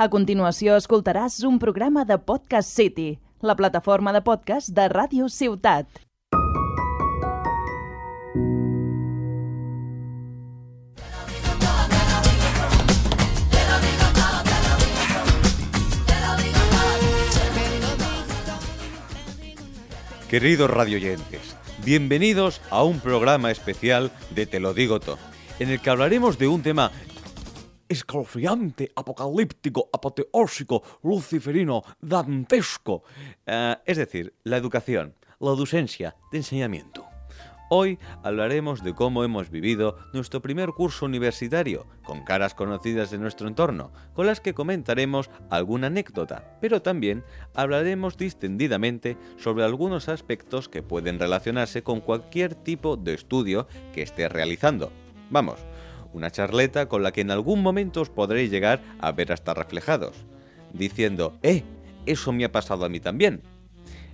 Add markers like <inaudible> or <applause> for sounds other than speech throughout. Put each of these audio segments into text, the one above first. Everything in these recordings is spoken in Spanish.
A continuació escoltaràs un programa de Podcast City, la plataforma de podcast de Ràdio Ciutat. Queridos radioyentes, bienvenidos a un programa especial de Te lo digo todo, en el que hablaremos de un tema escalofriante, apocalíptico, apoteósico, luciferino, dantesco, eh, es decir, la educación, la docencia de enseñamiento. Hoy hablaremos de cómo hemos vivido nuestro primer curso universitario, con caras conocidas de nuestro entorno, con las que comentaremos alguna anécdota, pero también hablaremos distendidamente sobre algunos aspectos que pueden relacionarse con cualquier tipo de estudio que esté realizando. Vamos, una charleta con la que en algún momento os podréis llegar a ver hasta reflejados, diciendo, ¡eh! Eso me ha pasado a mí también.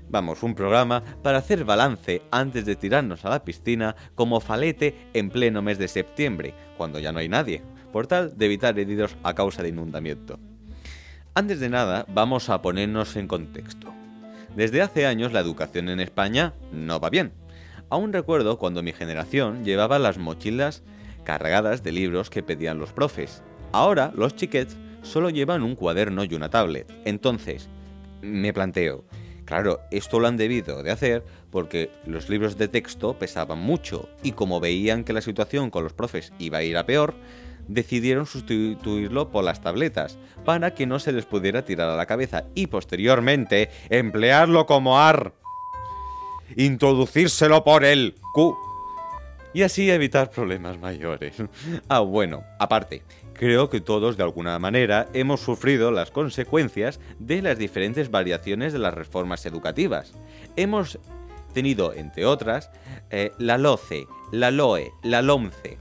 Vamos, un programa para hacer balance antes de tirarnos a la piscina como falete en pleno mes de septiembre, cuando ya no hay nadie, por tal de evitar heridos a causa de inundamiento. Antes de nada, vamos a ponernos en contexto. Desde hace años la educación en España no va bien. Aún recuerdo cuando mi generación llevaba las mochilas cargadas de libros que pedían los profes. Ahora los chiquets solo llevan un cuaderno y una tablet. Entonces, me planteo, Claro, esto lo han debido de hacer porque los libros de texto pesaban mucho y como veían que la situación con los profes iba a ir a peor, decidieron sustituirlo por las tabletas para que no se les pudiera tirar a la cabeza y posteriormente emplearlo como AR. Introducírselo por el Q. Y así evitar problemas mayores. <laughs> ah, bueno, aparte, Creo que todos de alguna manera hemos sufrido las consecuencias de las diferentes variaciones de las reformas educativas. Hemos tenido, entre otras, eh, la LOCE, la LOE, la LOMCE.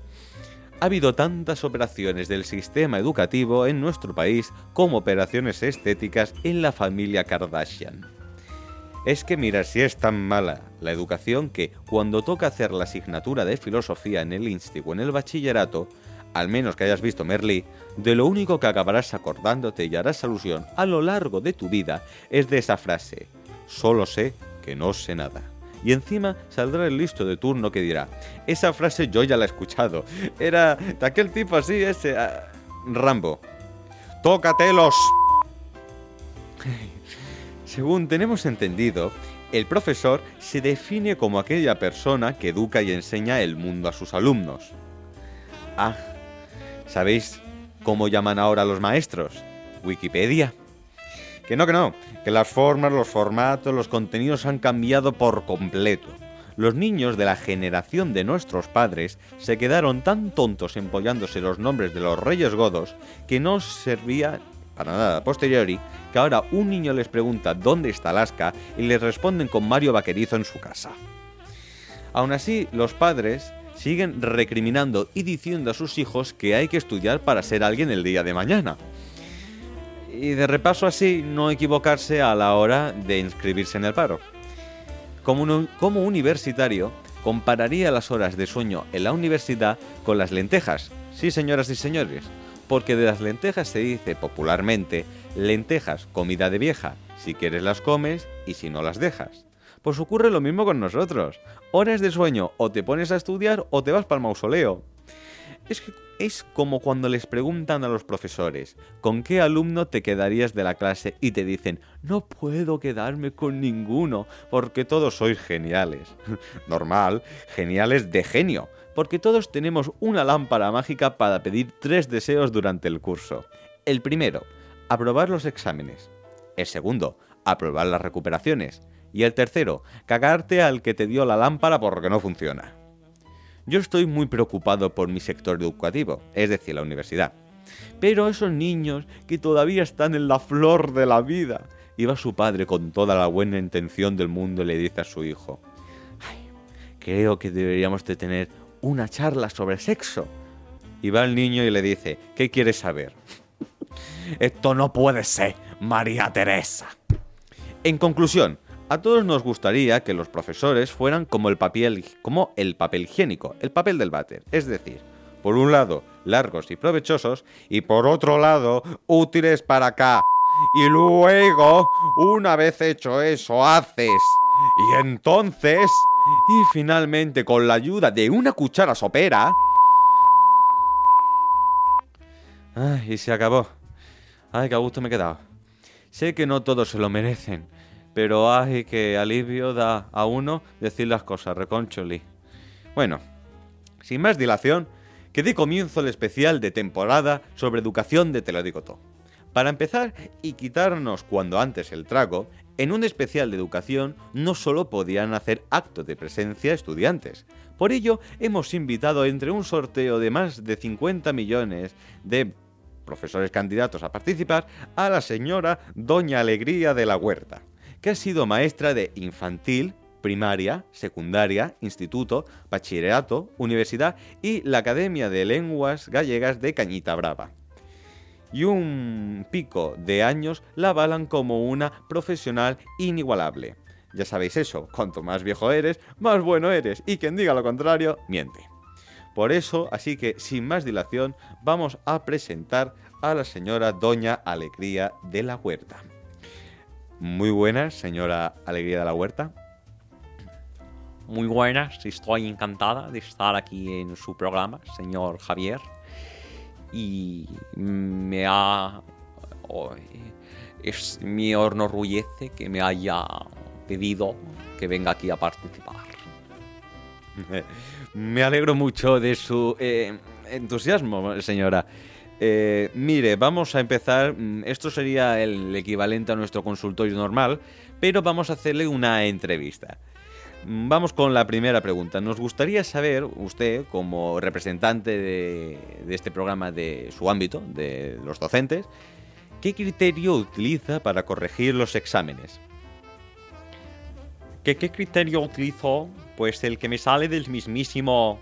Ha habido tantas operaciones del sistema educativo en nuestro país como operaciones estéticas en la familia Kardashian. Es que mira si es tan mala la educación que cuando toca hacer la asignatura de filosofía en el instituto o en el bachillerato, al menos que hayas visto Merlí, de lo único que acabarás acordándote y harás alusión a lo largo de tu vida es de esa frase, solo sé que no sé nada. Y encima saldrá el listo de turno que dirá, esa frase yo ya la he escuchado, era de aquel tipo así, ese... Ah, Rambo. ¡Tócatelos! Según tenemos entendido, el profesor se define como aquella persona que educa y enseña el mundo a sus alumnos. Ah, ¿Sabéis cómo llaman ahora a los maestros? Wikipedia. Que no, que no, que las formas, los formatos, los contenidos han cambiado por completo. Los niños de la generación de nuestros padres se quedaron tan tontos empollándose los nombres de los reyes godos que no servía para nada a posteriori que ahora un niño les pregunta dónde está Alaska y les responden con Mario Vaquerizo en su casa. Aún así, los padres siguen recriminando y diciendo a sus hijos que hay que estudiar para ser alguien el día de mañana. Y de repaso así no equivocarse a la hora de inscribirse en el paro. Como, como universitario, compararía las horas de sueño en la universidad con las lentejas. Sí, señoras y señores, porque de las lentejas se dice popularmente lentejas, comida de vieja, si quieres las comes y si no las dejas. Pues ocurre lo mismo con nosotros. Horas de sueño, o te pones a estudiar o te vas para el mausoleo. Es, es como cuando les preguntan a los profesores, ¿con qué alumno te quedarías de la clase? Y te dicen, no puedo quedarme con ninguno, porque todos sois geniales. <laughs> Normal, geniales de genio, porque todos tenemos una lámpara mágica para pedir tres deseos durante el curso. El primero, aprobar los exámenes. El segundo, aprobar las recuperaciones. Y el tercero, cagarte al que te dio la lámpara porque no funciona. Yo estoy muy preocupado por mi sector educativo, es decir, la universidad. Pero esos niños que todavía están en la flor de la vida, iba su padre con toda la buena intención del mundo y le dice a su hijo, Ay, creo que deberíamos de tener una charla sobre sexo. Y va el niño y le dice, ¿qué quieres saber? Esto no puede ser, María Teresa. En conclusión, a todos nos gustaría que los profesores fueran como el papel, como el papel higiénico, el papel del váter, es decir, por un lado, largos y provechosos, y por otro lado, útiles para acá. Y luego, una vez hecho eso, haces. Y entonces, y finalmente con la ayuda de una cuchara sopera... Ay, y se acabó. Ay, qué gusto me he quedado. Sé que no todos se lo merecen, pero ay, que alivio da a uno decir las cosas, reconcholi. Bueno, sin más dilación, que dé comienzo el especial de temporada sobre educación de Te lo digo todo. Para empezar y quitarnos cuando antes el trago, en un especial de educación no solo podían hacer actos de presencia estudiantes. Por ello, hemos invitado entre un sorteo de más de 50 millones de profesores candidatos a participar a la señora Doña Alegría de la Huerta, que ha sido maestra de infantil, primaria, secundaria, instituto, bachillerato, universidad y la Academia de Lenguas Gallegas de Cañita Brava y un pico de años la avalan como una profesional inigualable. Ya sabéis eso, cuanto más viejo eres, más bueno eres, y quien diga lo contrario, miente. Por eso, así que sin más dilación, vamos a presentar a la señora Doña Alegría de la Huerta. Muy buenas, señora Alegría de la Huerta. Muy buenas, estoy encantada de estar aquí en su programa, señor Javier y me ha... es, me enorgullece que me haya pedido que venga aquí a participar. <laughs> Me alegro mucho de su eh, entusiasmo, señora. Eh, mire, vamos a empezar. Mm, esto sería el equivalente a nuestro consultorio normal, pero vamos a hacerle una entrevista. Mm, vamos con la primera pregunta. Nos gustaría saber, usted, como representante de, este programa de su ámbito, de los docentes, ¿qué criterio utiliza para corregir los exámenes? ¿Qué, criterio utilizo? Pues el que me sale del mismísimo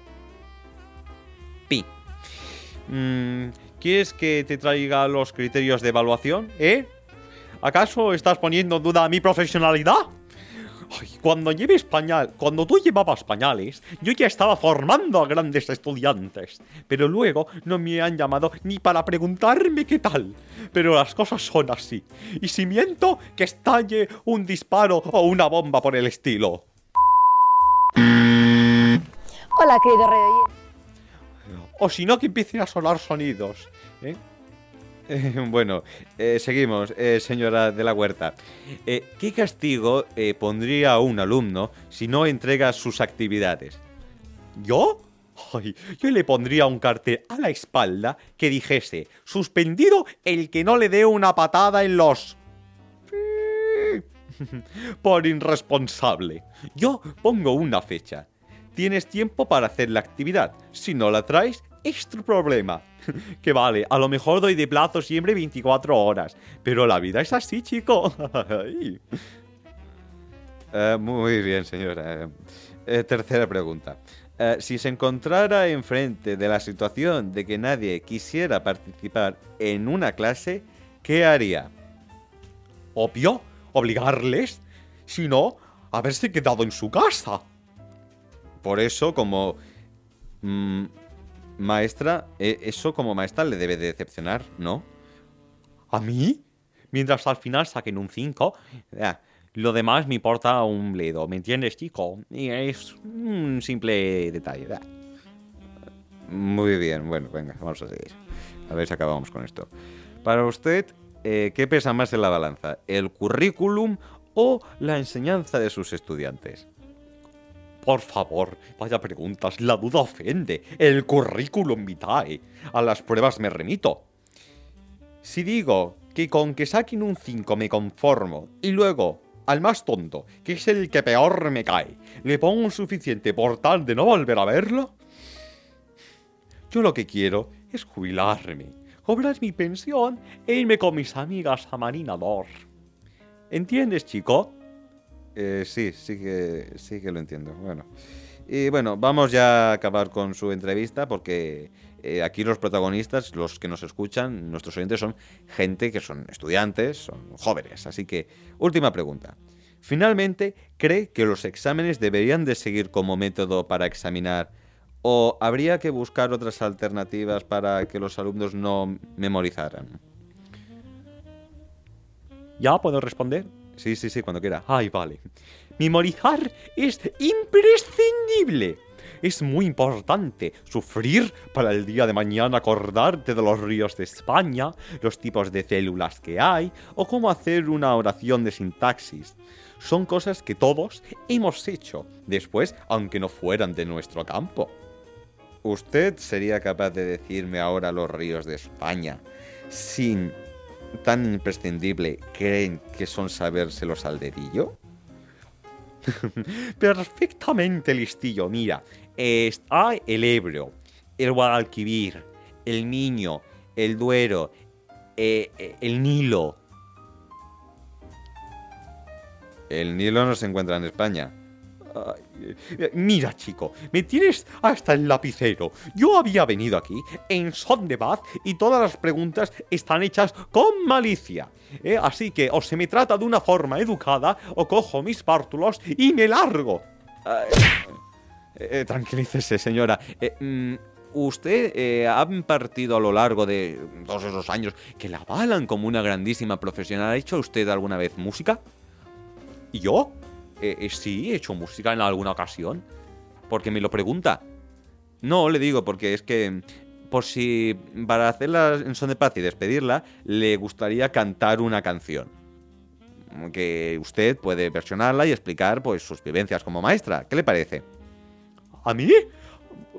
pi. Mm, ¿Quieres que te traiga los criterios de evaluación? ¿Eh? ¿Acaso estás poniendo en duda mi profesionalidad? Cuando lleve español, cuando tú llevabas pañales, yo ya estaba formando a grandes estudiantes, pero luego no me han llamado ni para preguntarme qué tal. Pero las cosas son así. Y si miento, que estalle un disparo o una bomba por el estilo. Hola, querido rey. O si no, que empiecen a sonar sonidos. ¿eh? <laughs> bueno, eh, seguimos, eh, señora de la Huerta. Eh, ¿Qué castigo pondría un alumno si no entrega sus actividades? ¿Yo? yo le pondría un cartel a la espalda que dijese, suspendido el que no le dé una patada en los... <laughs> Por irresponsable. Yo pongo una fecha. Tienes tiempo para hacer la actividad. Si no la traes, tu problema. <laughs> que vale, a lo mejor doy de plazo siempre 24 horas, pero la vida es así, chico. <laughs> Eh, muy bien, señora. Eh, tercera pregunta. Eh, si se encontrara enfrente de la situación de que nadie quisiera participar en una clase, ¿qué haría? Obvio, obligarles. Si no, haberse quedado en su casa. Por eso, como mm, Maestra, e, eso como maestra le debe de decepcionar, ¿no? ¿A mí? Mientras al final saquen un 5, lo demás me importa un bledo, ¿me entiendes, chico? Y es un simple detalle. Muy bien, bueno, venga, vamos a seguir. A ver si acabamos con esto. Para usted, eh, ¿qué pesa más en la balanza? ¿El currículum o la enseñanza de sus estudiantes? Por favor, vaya preguntas, la duda ofende. El currículum vitae. A las pruebas me remito. Si digo que con que saquen un 5 me conformo y luego al más tonto, que es el que peor me cae, le pongo un suficiente por tal de no volver a verlo, yo lo que quiero es jubilarme, cobrar mi pensión e irme con mis amigas a Marinador. ¿Entiendes, chico? Eh, sí, sí que, sí que lo entiendo. Bueno. Y bueno, vamos ya a acabar con su entrevista porque eh, aquí los protagonistas, los que nos escuchan, nuestros oyentes son gente que son estudiantes, son jóvenes. Así que, última pregunta. Finalmente, ¿cree que los exámenes deberían de seguir como método para examinar ¿O habría que buscar otras alternativas para que los alumnos no memorizaran? ¿Ya puedo responder? Sí, sí, sí, cuando quiera. Ay, vale. Memorizar es imprescindible. Es muy importante sufrir para el día de mañana acordarte de los ríos de España, los tipos de células que hay o cómo hacer una oración de sintaxis. Son cosas que todos hemos hecho después, aunque no fueran de nuestro campo. ¿Usted sería capaz de decirme ahora los ríos de España sin tan imprescindible creen que son sabérselos al dedillo? <laughs> Perfectamente listillo, mira. Está el Ebro, el Guadalquivir, el Niño, el Duero, eh, eh, el Nilo. El Nilo no se encuentra en España. Mira, chico, me tienes hasta el lapicero. Yo había venido aquí en son de paz y todas las preguntas están hechas con malicia. ¿eh? Así que o se me trata de una forma educada o cojo mis pártulos y me largo. Eh, tranquilícese, señora. Eh, mm, ¿Usted eh, ha impartido a lo largo de todos esos años que la avalan como una grandísima profesional? ¿Ha hecho usted alguna vez música? ¿Y yo? Sí, he hecho música en alguna ocasión. ¿Por qué me lo pregunta? No, le digo, porque es que por si para hacerla en son de paz y despedirla, le gustaría cantar una canción. Que usted puede versionarla y explicar pues sus vivencias como maestra. ¿Qué le parece? ¿A mí?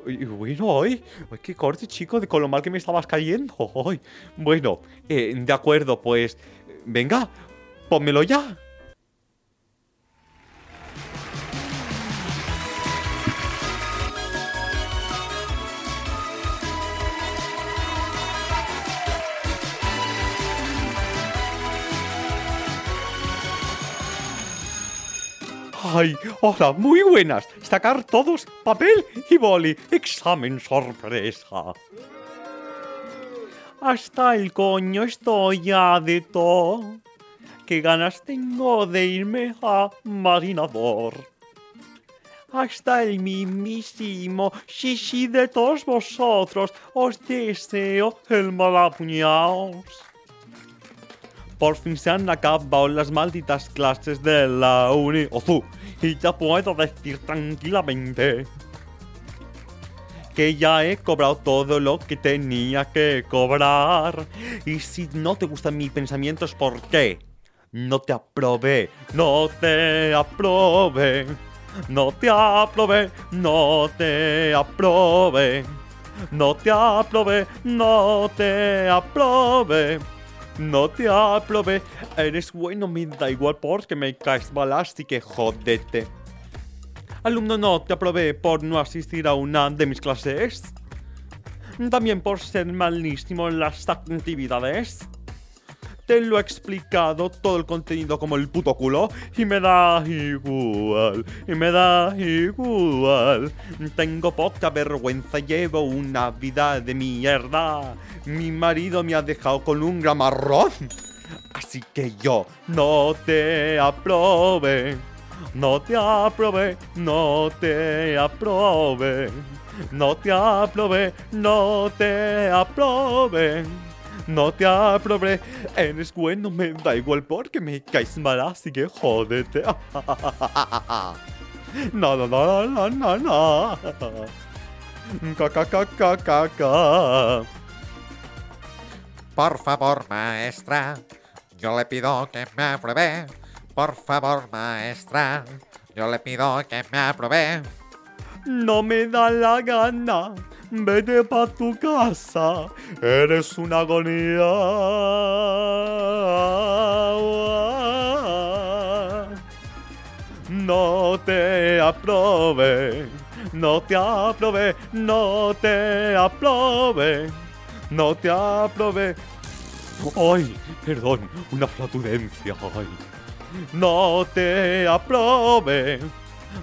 Bueno, ay, qué corte, chico, de con lo mal que me estabas cayendo. Ay, bueno, eh, de acuerdo, pues. Venga, pónmelo ya. ¡Ay! ¡Hola! ¡Muy buenas! Sacar todos papel y boli. Examen sorpresa. Hasta el coño estoy ya de todo. Qué ganas tengo de irme a marinador. Hasta el mismísimo shishi de todos vosotros os deseo el malapuñaos. Por fin se han acabado las malditas clases de la uni. Ozu, y ya puedo decir tranquilamente que ya he cobrado todo lo que tenía que cobrar. Y si no te gustan mis pensamientos, ¿por qué? No te aprobé, no te aprobé, no te aprobé, no te aprobé, no te aprobé, no te aprobé. No te aprobé. Eres bueno, me da igual porque me caes mal, así que jodete. Alumno, no te aprobé por no asistir a una de mis clases. También por ser malísimo en las actividades. Te lo he explicado todo el contenido como el puto culo y me da igual, y me da igual. Tengo poca vergüenza, llevo una vida de mierda. Mi marido me ha dejado con un gramarrón. Así que yo no te aprobé. No te aprobé, no te aprobé. No te aprobé, no te aprobé. No te aprobé, eres bueno, me da igual porque me caes mal, así que jódete. <laughs> No, no, no, no, no, no. Ca. Por favor, maestra, yo le pido que me apruebe. Por favor, maestra, yo le pido que me apruebe. No me da la gana. Vete pa' tu casa. Eres una agonía. No te aprobé. No te aprobé. No te aprobé. No te aprobé. Ay, perdón, una flatulencia. Ay. No te aprobé.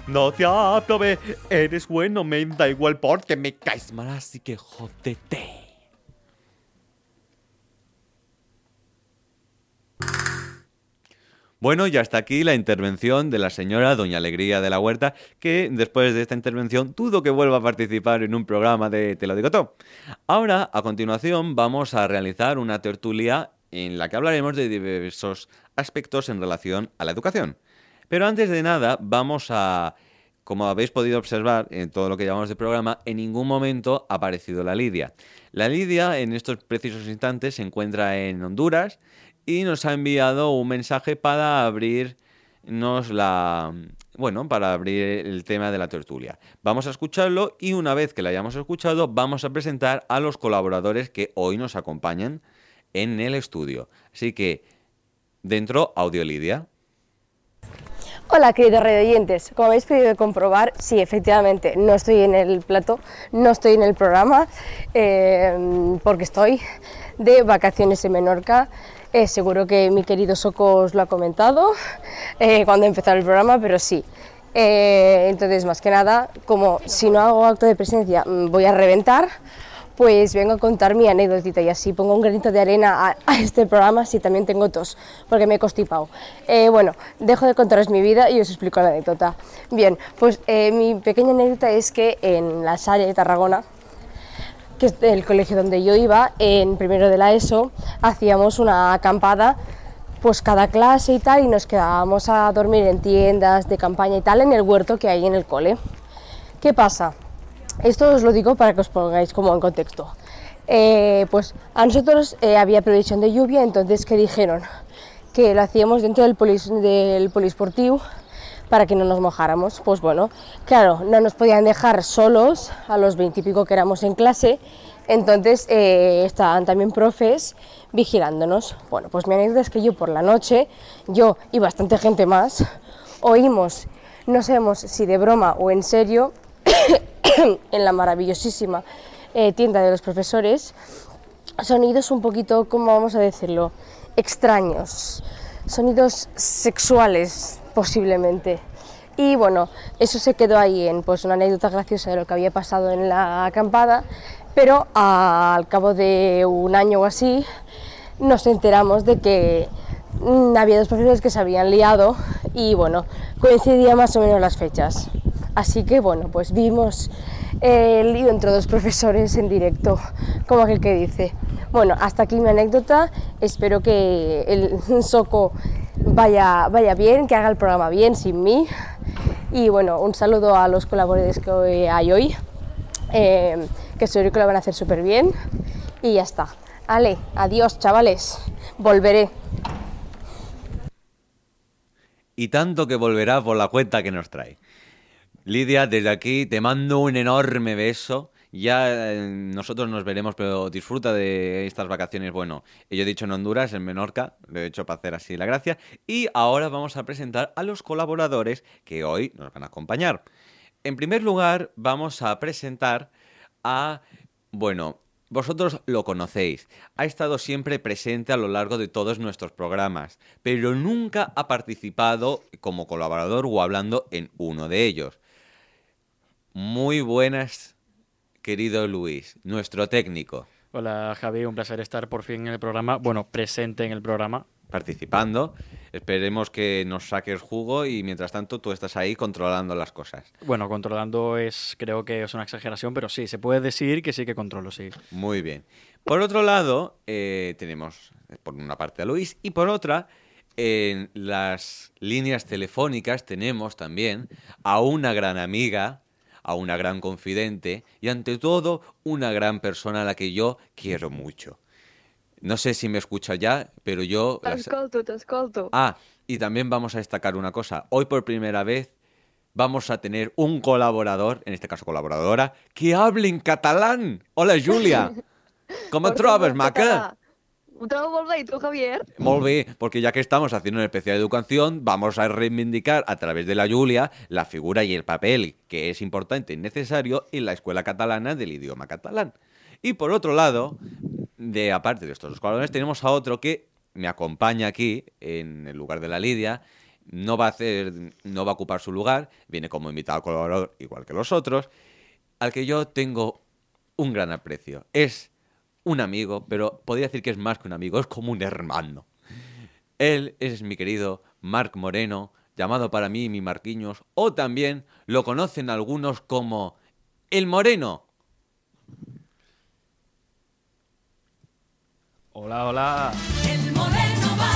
No te aprobé. Eres bueno, me da igual porque me caes mal, así que jódete. Bueno, y hasta aquí la intervención de la señora Doña Alegría de la Huerta, que después de esta intervención dudo que vuelva a participar en un programa de Te lo digo todo. Ahora, a continuación, vamos a realizar una tertulia en la que hablaremos de diversos aspectos en relación a la educación. Pero antes de nada, vamos a como habéis podido observar en todo lo que llamamos de programa, en ningún momento ha aparecido la Lidia. La Lidia en estos precisos instantes se encuentra en Honduras y nos ha enviado un mensaje para abrirnos la... Bueno, para abrir el tema de la tertulia. Vamos a escucharlo y una vez que la hayamos escuchado vamos a presentar a los colaboradores que hoy nos acompañan en el estudio. Así que, dentro, audio Lidia. Hola queridos oyentes, como habéis podido comprobar, sí, efectivamente, no estoy en el plato, no estoy en el programa, eh, porque estoy de vacaciones en Menorca. Eh, seguro que mi querido Soco os lo ha comentado eh, cuando empezó el programa, pero sí. entonces, más que nada, como si no hago acto de presencia mm, voy a reventar, pues vengo a contar mi anécdotita y así pongo un granito de arena a, este programa si también tengo tos, porque me he constipado. Eh, bueno, dejo de contaros mi vida y os explico la anécdota. Bien, pues eh, mi pequeña anécdota es que en la Salle de Tarragona, que es el colegio donde yo iba, en primero de la ESO, hacíamos una acampada pues cada clase y tal, y nos quedábamos a dormir en tiendas de campaña y tal en el huerto que hay en el cole. ¿Qué pasa? Esto os lo digo para que os pongáis como en contexto. Eh, pues a nosotros eh, había previsión de lluvia, entonces que dijeron que lo hacíamos dentro del, del polisportivo para que no nos mojáramos. Pues bueno, claro, no nos podían dejar solos a los veintipico que éramos en clase, entonces eh, estaban también profes vigilándonos. Bueno, pues mi anécdota es que yo por la noche, yo y bastante gente más, oímos, no sabemos si de broma o en serio, <coughs> en la maravillosísima eh, tienda de los profesores, sonidos un poquito, ¿cómo vamos a decirlo?, extraños, sonidos sexuales posiblemente. Y bueno, eso se quedó ahí en pues, una anécdota graciosa de lo que había pasado en la acampada, pero al cabo de un año o así nos enteramos de que mm, había dos profesores que se habían liado y bueno, coincidían más o menos las fechas. Así que bueno, pues vimos el lío entre dos profesores en directo, como aquel que dice. Bueno, hasta aquí mi anécdota, espero que el <laughs> Soco vaya, vaya bien, que haga el programa bien sin mí. Y bueno, un saludo a los colaboradores que hay hoy, eh, que seguro que lo van a hacer súper bien. Y ya está. Ale, adiós chavales, volveré. Y tanto que volverá por la cuenta que nos trae. Lidia, desde aquí te mando un enorme beso. Ya eh, nosotros nos veremos, pero disfruta de estas vacaciones. Bueno, yo he dicho en Honduras, en Menorca, lo he hecho para hacer así la gracia. Y ahora vamos a presentar a los colaboradores que hoy nos van a acompañar. En primer lugar, vamos a presentar a, bueno, vosotros lo conocéis, ha estado siempre presente a lo largo de todos nuestros programas, pero nunca ha participado como colaborador o hablando en uno de ellos. Muy buenas, querido Luis, nuestro técnico. Hola Javi, un placer estar por fin en el programa, bueno, presente en el programa. Participando. Esperemos que nos saques jugo y mientras tanto tú estás ahí controlando las cosas. Bueno, controlando es, creo que es una exageración, pero sí, se puede decir que sí que controlo, sí. Muy bien. Por otro lado, eh, tenemos por una parte a Luis y por otra en las líneas telefónicas tenemos también a una gran amiga a una gran confidente y ante todo una gran persona a la que yo quiero mucho. No sé si me escucha ya, pero yo... Te escolto, te escolto. Ah, y también vamos a destacar una cosa. Hoy por primera vez vamos a tener un colaborador, en este caso colaboradora, que hable en catalán. Hola, Julia. <laughs> ¿Cómo trobes, maca? Ho trobo molt bé, i Javier? Molt porque ya que estamos haciendo una especial educación, vamos a reivindicar a través de la Julia la figura y el papel que es importante y necesario en la escuela catalana del idioma catalán. Y por otro lado, de aparte de estos dos colaboradores, tenemos a otro que me acompaña aquí, en el lugar de la Lidia, no va a hacer, no va a ocupar su lugar, viene como invitado colaborador igual que los otros, al que yo tengo un gran aprecio. Es un amigo, pero podría decir que es más que un amigo, es como un hermano. Él es mi querido Marc Moreno, llamado para mí mi Marquiños, o también lo conocen algunos como El Moreno. Hola, hola. El moreno baila,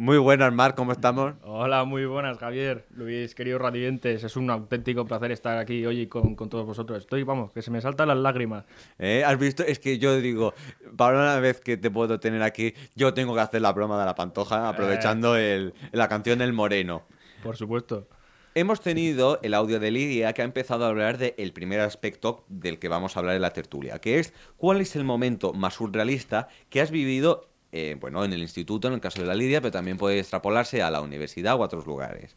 Muy buenas, Marc, ¿cómo estamos? Hola, muy buenas, Javier. Luis, queridos radiantes, es un auténtico placer estar aquí hoy con, con todos vosotros. Estoy, vamos, que se me saltan las lágrimas. ¿Eh? ¿Has visto? Es que yo digo, para una vez que te puedo tener aquí, yo tengo que hacer la broma de la pantoja aprovechando el- la canción El Moreno. Por supuesto. Hemos tenido el audio de Lidia que ha empezado a hablar del primer aspecto del que vamos a hablar en la tertulia, que es cuál es el momento más surrealista que has vivido, eh, bueno, en el instituto, en el caso de la Lidia, pero también puede extrapolarse a la universidad o a otros lugares.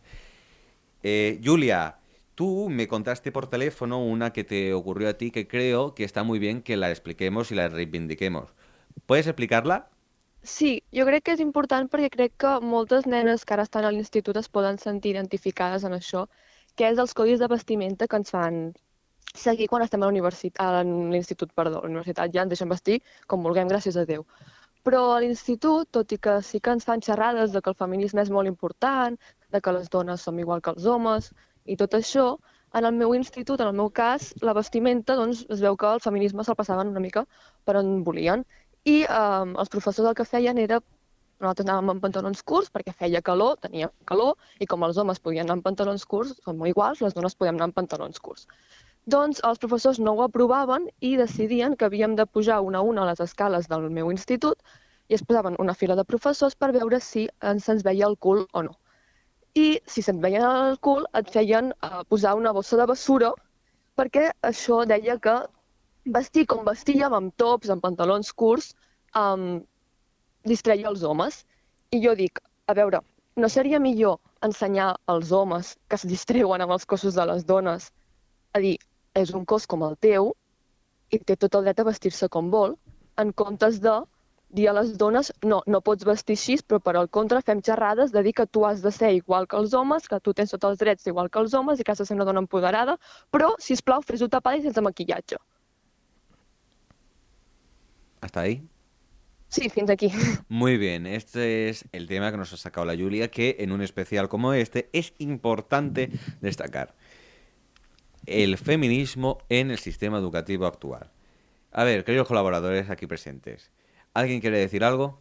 Eh, Julia, tú me contaste por teléfono una que te ocurrió a ti que creo que está muy bien que la expliquemos y la reivindiquemos. ¿Puedes explicarla? Sí, jo crec que és important perquè crec que moltes nenes que ara estan a l'institut es poden sentir identificades en això, que és els codis de vestimenta que ens fan seguir quan estem a la universitat, a l'institut, perdó, a la universitat ja ens deixen vestir com vulguem, gràcies a Déu. Però a l'institut, tot i que sí que ens fan xerrades de que el feminisme és molt important, de que les dones som igual que els homes i tot això, en el meu institut, en el meu cas, la vestimenta, doncs, es veu que el feminisme se'l passaven una mica per on volien. I eh, els professors el que feien era nosaltres anàvem amb pantalons curts perquè feia calor, tenia calor, i com els homes podien anar amb pantalons curts, som iguals, les dones podem anar amb pantalons curts. Doncs els professors no ho aprovaven i decidien que havíem de pujar una a una a les escales del meu institut i es posaven una fila de professors per veure si ens se'ns veia el cul o no. I si se't veien el cul et feien eh, posar una bossa de bessura perquè això deia que vestir com vestíem, amb tops, amb pantalons curts, um, distreia els homes. I jo dic, a veure, no seria millor ensenyar als homes que es distreuen amb els cossos de les dones a dir, és un cos com el teu i té tot el dret a vestir-se com vol, en comptes de dir a les dones, no, no pots vestir així, però per al contra fem xerrades de dir que tu has de ser igual que els homes, que tu tens tots els drets igual que els homes i que has de ser una dona empoderada, però, si us plau, fes-ho tapada i sense maquillatge. ¿Hasta ahí? Sí, fins aquí. <laughs> Muy bien, este es el tema que nos ha sacado la Julia, que en un especial como este es importante destacar. El feminismo en el sistema educativo actual. A ver, queridos colaboradores aquí presentes, ¿alguien quiere decir algo?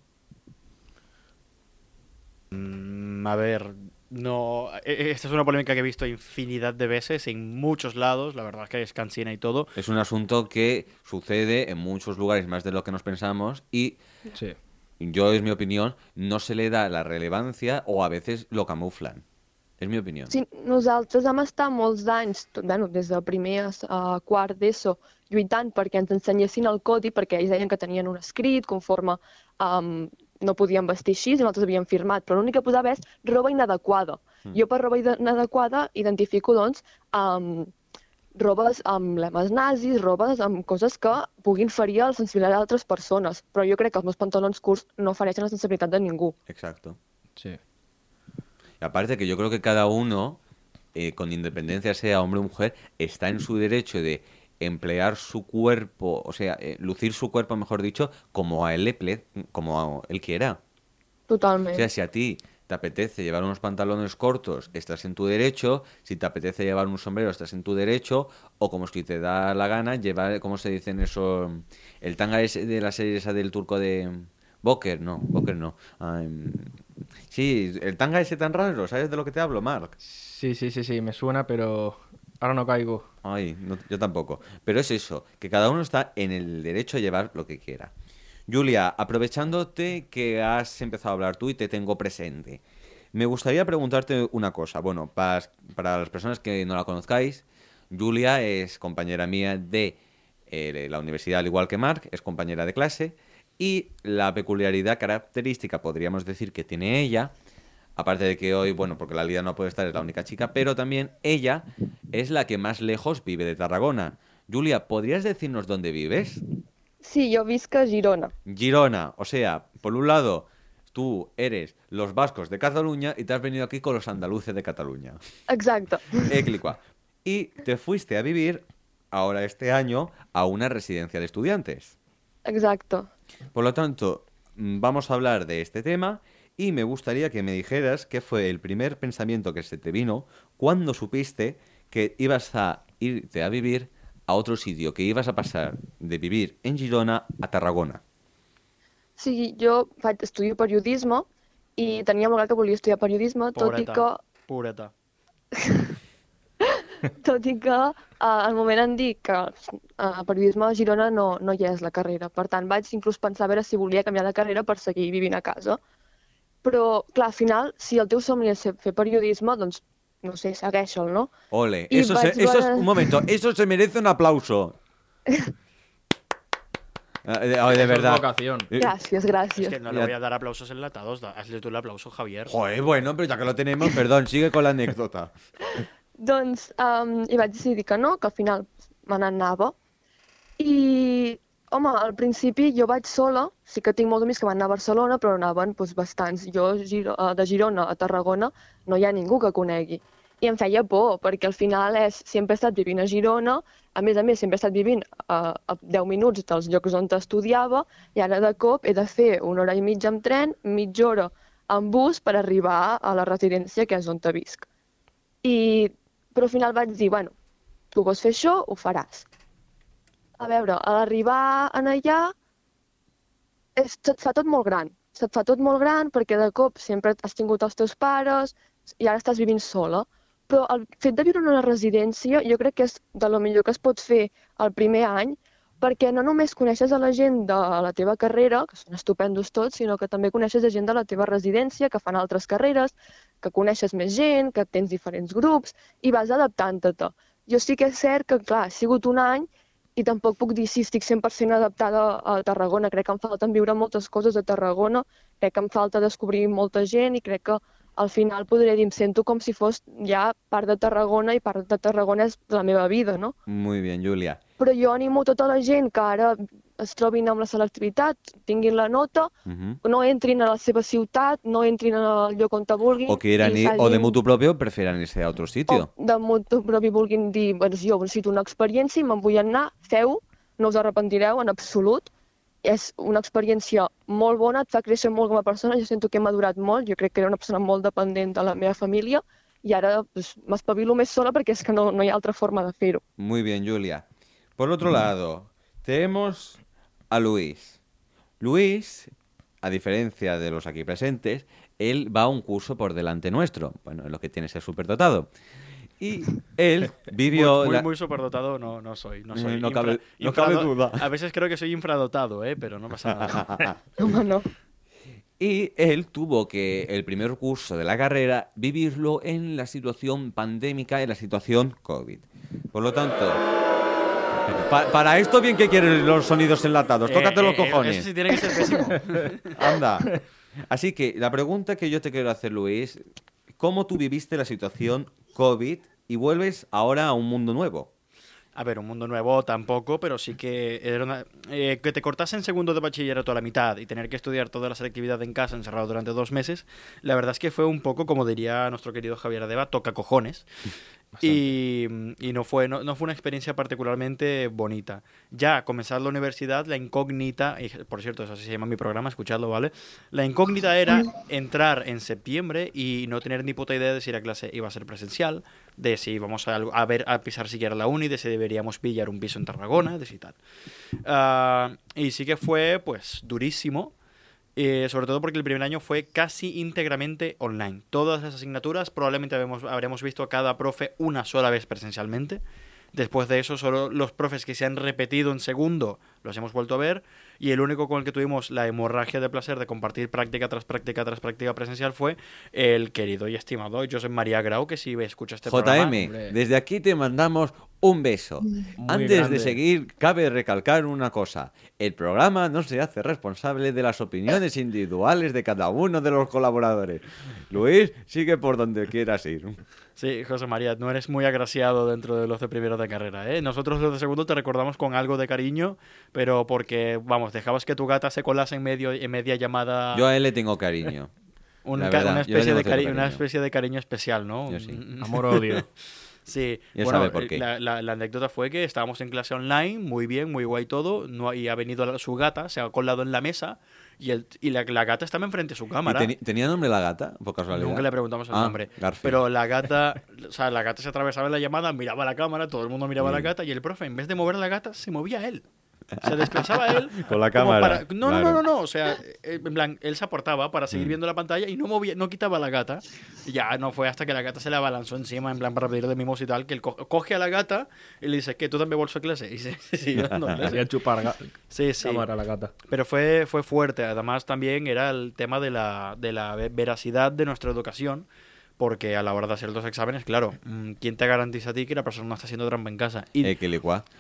Mm, a ver, no. e- e- Esta es una polémica que he visto infinidad de veces en muchos lados. La verdad es que es cansina y todo. Es un asunto que sucede en muchos lugares más de lo que nos pensamos y Sí. yo, es mi opinión, no se le da la relevancia o a veces lo camuflan. És mi opinió. Sí, nosaltres vam estar molts anys, tot, bueno, des de primer a, quart d'ESO, lluitant perquè ens ensenyessin el codi, perquè ells deien que tenien un escrit conforme um, no podíem vestir així, i nosaltres havíem firmat, però l'únic que posava és roba inadequada. Mm. Jo per roba inadequada identifico, doncs, um, robes amb lemes nazis, robes amb coses que puguin ferir la sensibilitat d'altres persones, però jo crec que els meus pantalons curts no fereixen la sensibilitat de ningú. Exacto. Sí. Aparte que yo creo que cada uno, eh, con independencia sea hombre o mujer, está en su derecho de emplear su cuerpo, o sea, eh, lucir su cuerpo, mejor dicho, como a él le ple- como a él quiera. Totalment. O sea, si a ti te apetece llevar unos pantalones cortos, estás en tu derecho. Si te apetece llevar un sombrero, estás en tu derecho. O como si te da la gana, llevar, ¿cómo se dice en eso? El tanga ese de la serie esa del turco de... Boker, no, Boker no. Em, sí, el tanga ese tan raro, ¿sabes de lo que te hablo, Mark? Sí, sí, sí, sí, me suena, pero ahora no caigo. Ay, no- yo tampoco. Pero es eso, que cada uno está en el derecho a llevar lo que quiera. Julia, aprovechándote que has empezado a hablar tú y te tengo presente, me gustaría preguntarte una cosa. Bueno, para, para las personas que no la conozcáis, Julia es compañera mía de eh, la universidad, al igual que Mark, es compañera de clase. Y la peculiaridad característica, podríamos decir, que tiene ella, aparte de que hoy, bueno, porque la Lidia no puede estar, es la única chica, pero también ella es la que más lejos vive de Tarragona. Julia, ¿podrías decirnos dónde vives? Sí, jo visc a Girona. Girona, o sea, por un lado, tú eres los vascos de Cataluña y te has venido aquí con los andaluces de Cataluña. Exacte. Clic, qua. y te fuiste a vivir, ahora este año, a una residencia de estudiantes. Exacto. Por lo tanto, mm, vamos a hablar de este tema y me gustaría que me dijeras qué fue el primer pensamiento que se te vino cuando supiste que ibas a irte a vivir a otro sitio, que ibas a pasar de vivir en Girona a Tarragona. Sí, jo faig, estudio periodisme i tenia molt clar que volia estudiar periodisme, tot i Pobreta. que, Pureta. <laughs> tot i que uh, al moment em dic que uh, periodisme a Girona no, no hi és la carrera. Per tant, vaig inclús pensar a veure si volia canviar de carrera per seguir vivint a casa. Però, clar, al final, si el teu somni és ser- fer periodisme, doncs, no sé, segueix'l, no? Ole, Y eso, se- eso es, un momento, eso se merece un aplauso. Ah, <laughs> de, ay, de es verdad. vocación. Eh, Gràcies, Es gràcies. que no le voy a dar aplausos enlatados. Hazle tú el aplauso, Javier. Joder, bueno, pero ya que lo tenemos, perdón, sigue con la anécdota. <laughs> Doncs um, i vaig decidir que no, que al final me n'anava. I, home, al principi jo vaig sola, sí que tinc molts amics que van anar a Barcelona, però anaven doncs, bastants. Jo eh, de Girona a Tarragona no hi ha ningú que conegui. I em feia por, perquè al final és, sempre he estat vivint a Girona, a més a més sempre he estat vivint a, a 10 minuts dels llocs on estudiava, i ara de cop he de fer una hora i mitja amb tren, mitja hora amb bus per arribar a la residència que és on visc. I, però al final vaig dir, bueno, tu vols fer això, ho faràs. A veure, a l'arribar en allà és, se't fa tot molt gran. Se't fa tot molt gran perquè de cop sempre has tingut els teus pares i ara estàs vivint sola. Però el fet de viure en una residència jo crec que és de lo millor que es pot fer el primer any perquè no només coneixes a la gent de la teva carrera, que són estupendos tots, sinó que també coneixes a gent de la teva residència que fan altres carreres, que coneixes més gent, que tens diferents grups i vas adaptant-te. Jo sí que és cert que, clar, ha sigut un any i tampoc puc dir si estic 100% adaptada a Tarragona. Crec que em falten viure moltes coses a Tarragona, crec que em falta descobrir molta gent i crec que al final podré dir, em sento com si fos ja part de Tarragona i part de Tarragona és la meva vida, no? Muy bien, Julia. Però jo animo tota la gent que ara es trobin amb la selectivitat, tinguin la nota, Ujú. no entrin a la seva ciutat, no entrin al lloc on te vulguin. O quieran i ir, o de mutuo propio, prefieran irse a otro sitio. o de motu propi vulguin dir, doncs jo necessito una experiència i me'n vull anar, feu, no us arrepentireu en absolut. És una experiència molt bona, et fa créixer molt com a persona, jo sento que he madurat molt, jo crec que era una persona molt dependent de la meva família i ara doncs, m'espavilo més sola perquè és que no, no hi ha altra forma de fer-ho. Muy bien, Julia. Por otro lado, tenemos a Luis. Luis, a diferencia de los aquí presentes, él va a un curso por delante nuestro. Bueno, es lo que tiene ser superdotado. Y él <laughs> vivió... muy, muy, la- muy superdotado no, no soy. No, soy No cabe- no cabe duda. A veces creo que soy infradotado, ¿eh? pero no pasa nada. <laughs> No. Y él tuvo que el primer curso de la carrera vivirlo en la situación pandémica, en la situación COVID. Por lo tanto, pa- para esto bien que quieren los sonidos enlatados, tócate Eh, los eh, eh, cojones. Eso sí tiene que ser pésimo. <laughs> Anda. Así que la pregunta que yo te quiero hacer, Luis, ¿cómo tú viviste la situación COVID y vuelves ahora a un mundo nuevo? A ver, un mundo nuevo tampoco, pero sí que era una- eh, que te cortasen segundo de bachillerato a la mitad y tener que estudiar toda la selectividad en casa encerrado durante dos meses, la verdad es que fue un poco, como diría nuestro querido Javier Adeba, toca cojones. Y, y no, fue, no, fue una experiencia particularmente bonita. Ya comenzar la universidad, la incógnita, y por cierto, eso así se llama mi programa, escuchadlo, ¿vale? La incógnita era entrar en septiembre y no tener ni puta idea de si la clase iba a ser presencial, de si íbamos a, a ver a pisar siquiera la uni, de si deberíamos pillar un piso en Tarragona, de si tal. Ah, y sí que fue, pues, durísimo. Eh, sobre todo porque el primer año fue casi íntegramente online. Todas las asignaturas probablemente habemos- habremos visto a cada profe una sola vez presencialmente. Después de eso, solo los profes que se han repetido en segundo los hemos vuelto a ver. Y el único con el que tuvimos la hemorragia de placer de compartir práctica tras práctica tras práctica presencial fue el querido y estimado José María Grau, que si escucha este programa. JM, desde aquí te mandamos un beso. Antes grande. de seguir, cabe recalcar una cosa. El programa no se hace responsable de las opiniones individuales de cada uno de los colaboradores. Luis, sigue por donde quieras ir. Sí, José María, no eres muy agraciado dentro de los de primero de carrera, ¿eh? Nosotros los de segundo te recordamos con algo de cariño, pero porque, vamos, dejabas que tu gata se colase en, medio, en media llamada Yo a él le tengo cariño. <laughs> un verdad, una, especie de cierto cari- una cariño. especie de cariño especial, ¿no? Yo sí. Un- Amor-odio. <laughs> Sí, Ya bueno, sabe por eh, qué. La, la- la anécdota fue que estábamos en clase online, muy bien, muy guay todo, no, y ha venido la- su gata, se ha colado en la mesa y, el, y la, gata estaba enfrente de su ¿Y cámara. ¿Tenía nombre la gata, por casualidad? Nunca le preguntamos el Ah, nombre. Garfield. Pero la <laughs> gata, o sea, la gata se atravesaba en la llamada, miraba la cámara, todo el mundo miraba a la Bien. gata y el profe, en vez de mover a la gata, se movía él. Se desplazaba él. <laughs> Con la cámara, para- No, no, claro. no, no, no. O sea, eh, en plan, él se aportaba para seguir Mm. viendo la pantalla y no movía, no quitaba a la gata. Y ya no fue hasta que la gata se le abalanzó encima, en plan, para pedirle mimos y tal, que él co- coge a la gata y le dice, que tú también bolso clase. Y se, siguió dando <laughs> clase. Chupar Sí, sí. cámara a la gata. Pero fue, fue fuerte. Además, también era el tema de la, de la ve- veracidad de nuestra educación. Porque a la hora de hacer los exámenes, claro, mm, ¿quién te garantiza a ti que la persona no está haciendo trampa en casa? Y Eh,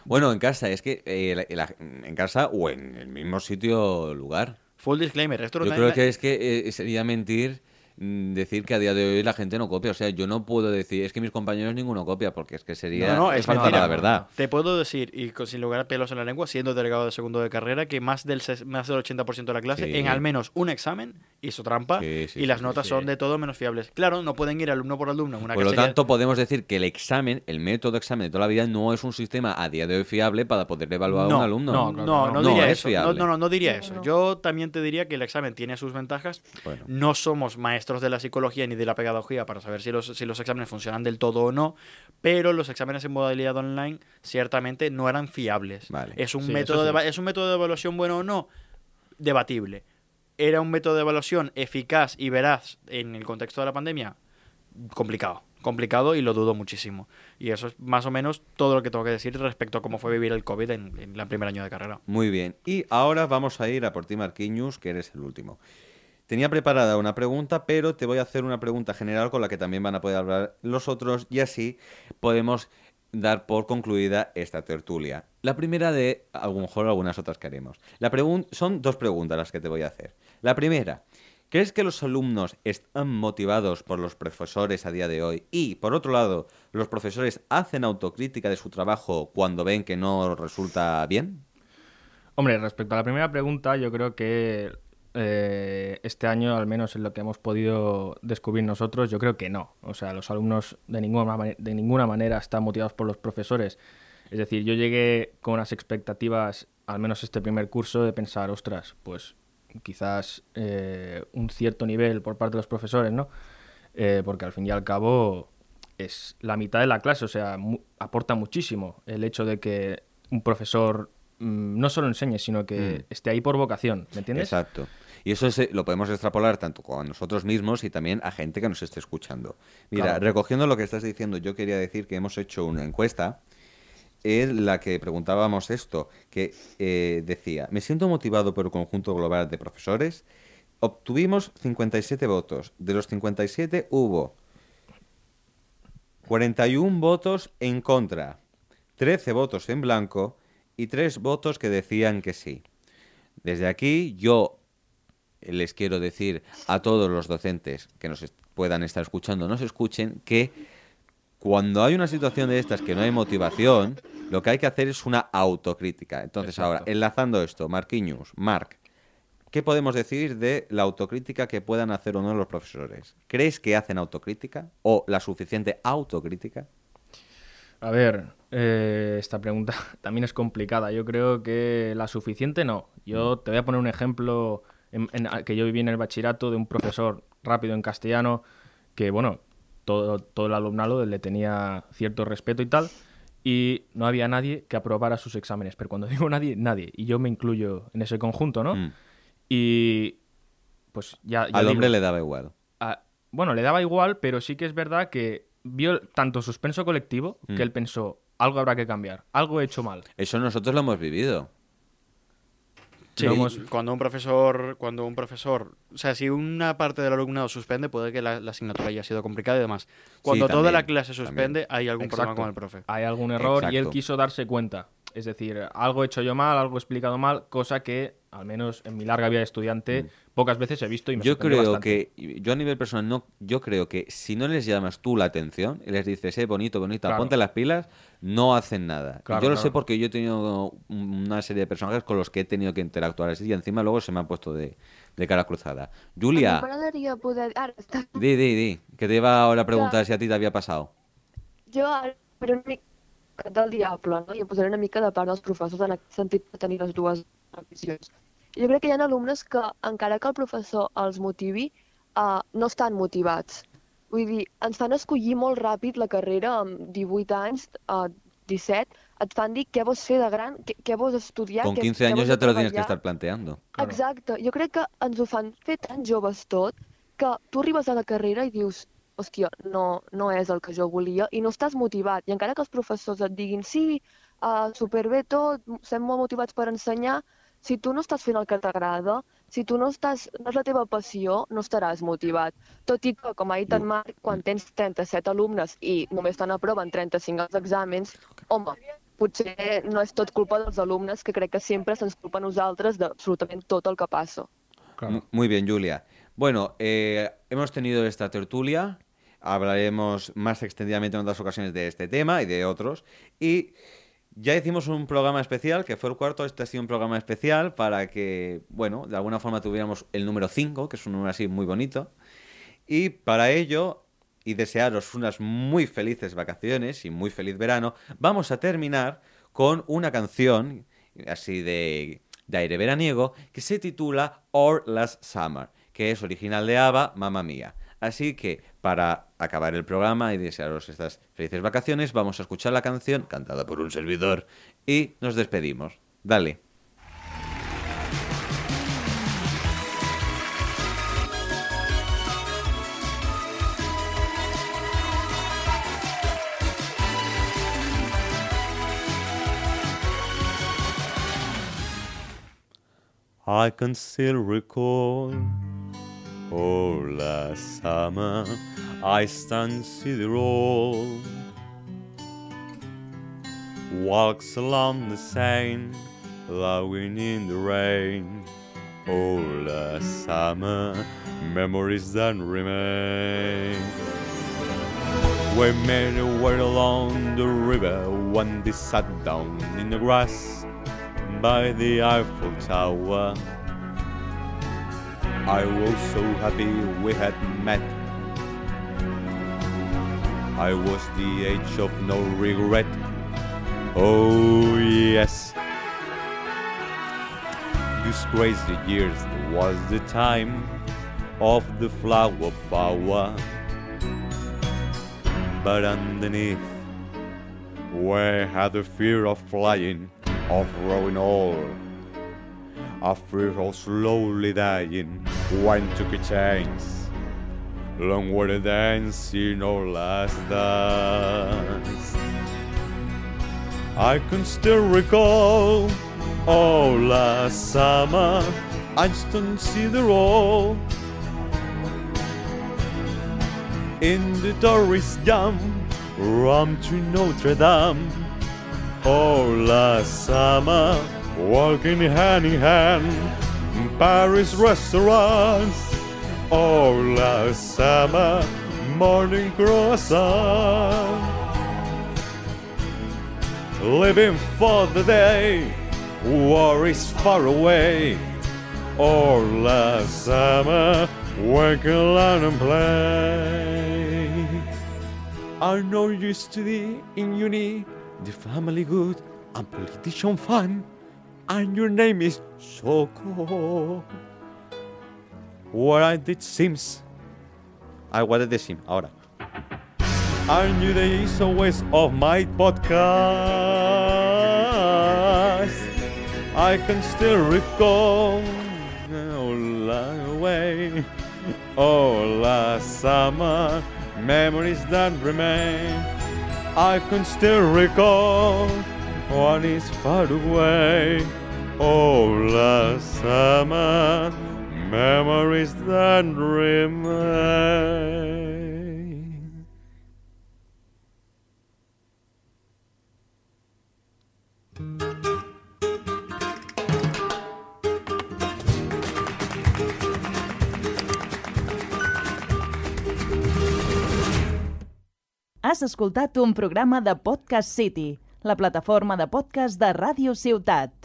Bueno, en casa, es que eh, la- la- en casa o en el mismo sitio lugar. full disclaimer, esto Yo creo que es que eh, sería mentir decir que a día de hoy la gente no copia. O sea, yo no puedo decir, es que mis compañeros ninguno copia, porque es que sería No, no, es mentira. la verdad. Te puedo decir, y con- sin lugar a pelos en la lengua, siendo delegado de segundo de carrera, que más del, más del 80% de la clase, Sí. en al menos un examen, hizo trampa Sí, sí, y las sí, notas sí. son de todo menos fiables. Claro, no pueden ir alumno por alumno en una Por lo tanto, podemos decir que el examen, el método de examen de toda la vida, no es un sistema a día de hoy fiable para poder evaluar a no, un alumno. No, no, no, diría es eso. No, no, no, no diría No, eso. no. Yo también te diría que el examen tiene sus ventajas. Bueno. No somos maestros de la psicología ni de la pedagogía para saber si los, si los exámenes funcionan del todo o no, pero los exámenes en modalidad online ciertamente no eran fiables. Vale. ¿Es, un Sí, método de, ¿Es un método de evaluación bueno o no? Debatible. ¿Era un método de evaluación eficaz y veraz en el contexto de la pandemia? Complicado. Complicado y lo dudo muchísimo. Y eso es más o menos todo lo que tengo que decir respecto a cómo fue vivir el COVID en, en el primer año de carrera. Muy bien. Y ahora vamos a ir a por ti, Marquinhos, que eres el último. Tenía preparada una pregunta, pero te voy a hacer una pregunta general con la que también van a poder hablar los otros y así podemos dar por concluida esta tertulia. La primera de, a lo mejor, algunas otras que haremos. Son dos preguntas las que te voy a hacer. La primera, ¿crees que los alumnos están motivados por los profesores a día de hoy? Y, por otro lado, ¿los profesores hacen autocrítica de su trabajo cuando ven que no resulta bien? Hombre, respecto a la primera pregunta, yo creo que eh, este año, al menos en lo que hemos podido descubrir nosotros, yo creo que no. O sea, los alumnos de ninguna, de ninguna manera están motivados por los profesores. Es decir, yo llegué con unas expectativas, al menos este primer curso, de pensar, ostras, pues quizás eh, un cierto nivel por parte de los profesores, ¿no? Eh, porque al fin y al cabo es la mitad de la clase, o sea, mu- aporta muchísimo el hecho de que un profesor no solo enseñe, sino que Mm. esté ahí por vocación, ¿me entiendes? Exacto. Y eso se- lo podemos extrapolar tanto con nosotros mismos y también a gente que nos esté escuchando. Mira, Claro. recogiendo lo que estás diciendo, yo quería decir que hemos hecho una encuesta en la que preguntábamos esto, que eh, decía, me siento motivado por el conjunto global de profesores. Obtuvimos 57 votos. De los 57 hubo 41 votos en contra, 13 votos en blanco y 3 votos que decían que sí. Desde aquí yo les quiero decir a todos los docentes que nos est- puedan estar escuchando, nos escuchen, que cuando hay una situación de estas que no hay motivación, lo que hay que hacer es una autocrítica. Entonces Exacto. ahora, enlazando esto, Marquinhos, Marc, ¿qué podemos decir de la autocrítica que puedan hacer o no los profesores? ¿Crees que hacen autocrítica o la suficiente autocrítica? A ver, eh, esta pregunta <laughs> también es complicada. Yo creo que la suficiente no. Yo te voy a poner un ejemplo en- que yo viví en el bachillerato de un profesor rápido en castellano que, bueno, todo, todo el alumnado le tenía cierto respeto y tal, y no había nadie que aprobara sus exámenes. Pero cuando <laughs> digo nadie, nadie. Y yo me incluyo en ese conjunto, ¿no? Mm. Y pues ya... ya Al digo, hombre le daba igual. Bueno, le daba igual, pero sí que es verdad que vio tanto suspenso colectivo Mm. que él pensó, algo habrá que cambiar, algo he hecho mal. Eso nosotros lo hemos vivido. Sí, Lo hemos- cuando un profesor, cuando un profesor, o sea, si una parte del alumnado suspende, puede que la, la asignatura haya sido complicada y demás. Cuando toda también, la clase suspende, también. hay algún problema con el profe. Hay algún error y él quiso darse cuenta. Es decir, algo he hecho yo mal, algo he explicado mal, cosa que, al menos en mi larga vida de estudiante, pocas veces he visto y me Mm. Yo creo bastante. que, yo a nivel personal, no, yo creo que si no les llamas tú la atención y les dices, eh, bonito, bonita, Claro. ponte las pilas, no hacen nada. Claro, yo lo claro. sé porque yo he tenido una serie de personajes con los que he tenido que interactuar así y encima luego se me han puesto de, de cara cruzada. Julia. Ara, està... di, di, di, que te iba ahora a preguntar si a ti te había pasado. Ara faré una mica del diable, no? i em posaré una mica de part dels professors en aquest sentit de tenir les dues visions. Jo crec que hi ha alumnes que, encara que el professor els motivi, uh, no estan motivats. Vull dir, ens fan escollir molt ràpid la carrera amb 18 anys, uh, 17, et fan dir què vols fer de gran, què, què vols estudiar... Con què- 15 què años vols ya te lo tienes que estar planteando. Exacte, jo crec que ens ho fan fer tan joves tot que tu arribes a la carrera i dius hòstia, no, no és el que jo volia i no estàs motivat. I encara que els professors et diguin sí, uh, superbé tot, estem molt motivats per ensenyar, si tu no estàs fent el que t'agrada, si tu no, estàs, no és la teva passió, no estaràs motivat. Tot i que, com ha dit en Marc, quan tens 37 alumnes i només te n'aproven 35 als exàmens, home, potser no és tot culpa dels alumnes, que crec que sempre se'ns culpa a nosaltres d'absolutament tot el que passa. Mu- Muy bien, Julia. Bueno, eh, hemos tenido esta tertulia. Hablaremos más extendidamente en otras ocasiones de este tema y de otros. Y ya hicimos un programa especial, que fue el cuarto. Este ha sido un programa especial para que, bueno, de alguna forma tuviéramos el número 5, que es un número así muy bonito. Y para ello, y desearos unas muy felices vacaciones y muy feliz verano, vamos a terminar con una canción así de, de aire veraniego que se titula Or Last Summer, que es original de ABBA, Mamma Mía. Así que para acabar el programa y desearos estas felices vacaciones, vamos a escuchar la canción cantada por un servidor y nos despedimos. Dale. I can still recall Oh, last summer I stand the roll Walks along the Seine Blowing in the rain. Oh, last summer Memories that remain. We our way along the river When they sat down in the grass By the Eiffel Tower I was so happy we had met. I was the age of no regret. Oh, yes. These crazy years was the time of the flower power. But underneath, we had the fear of flying, of growing old. A fear of slowly dying when took a chance. Long were the dancing or last dance. I can still recall oh last summer I still see the roll in the tourist jam Rum to Notre Dame Oh, last summer, walking hand in hand, Paris restaurants. Oh, last summer, morning croissant. Living for the day, war is far away. Oh, last summer, work alone and play. no used to study in uni, the family good and politician fun, and your name is Soko. What I did Sims. Ah, I wanted the sim, ahora. I knew the and of my podcast. I can still recall oh, long way. Oh, last summer, memories that remain. I can still recall one is far away. Oh, last summer, memories that remain. Has escoltat un programa de Podcast City, la plataforma de podcast de Ràdio Ciutat.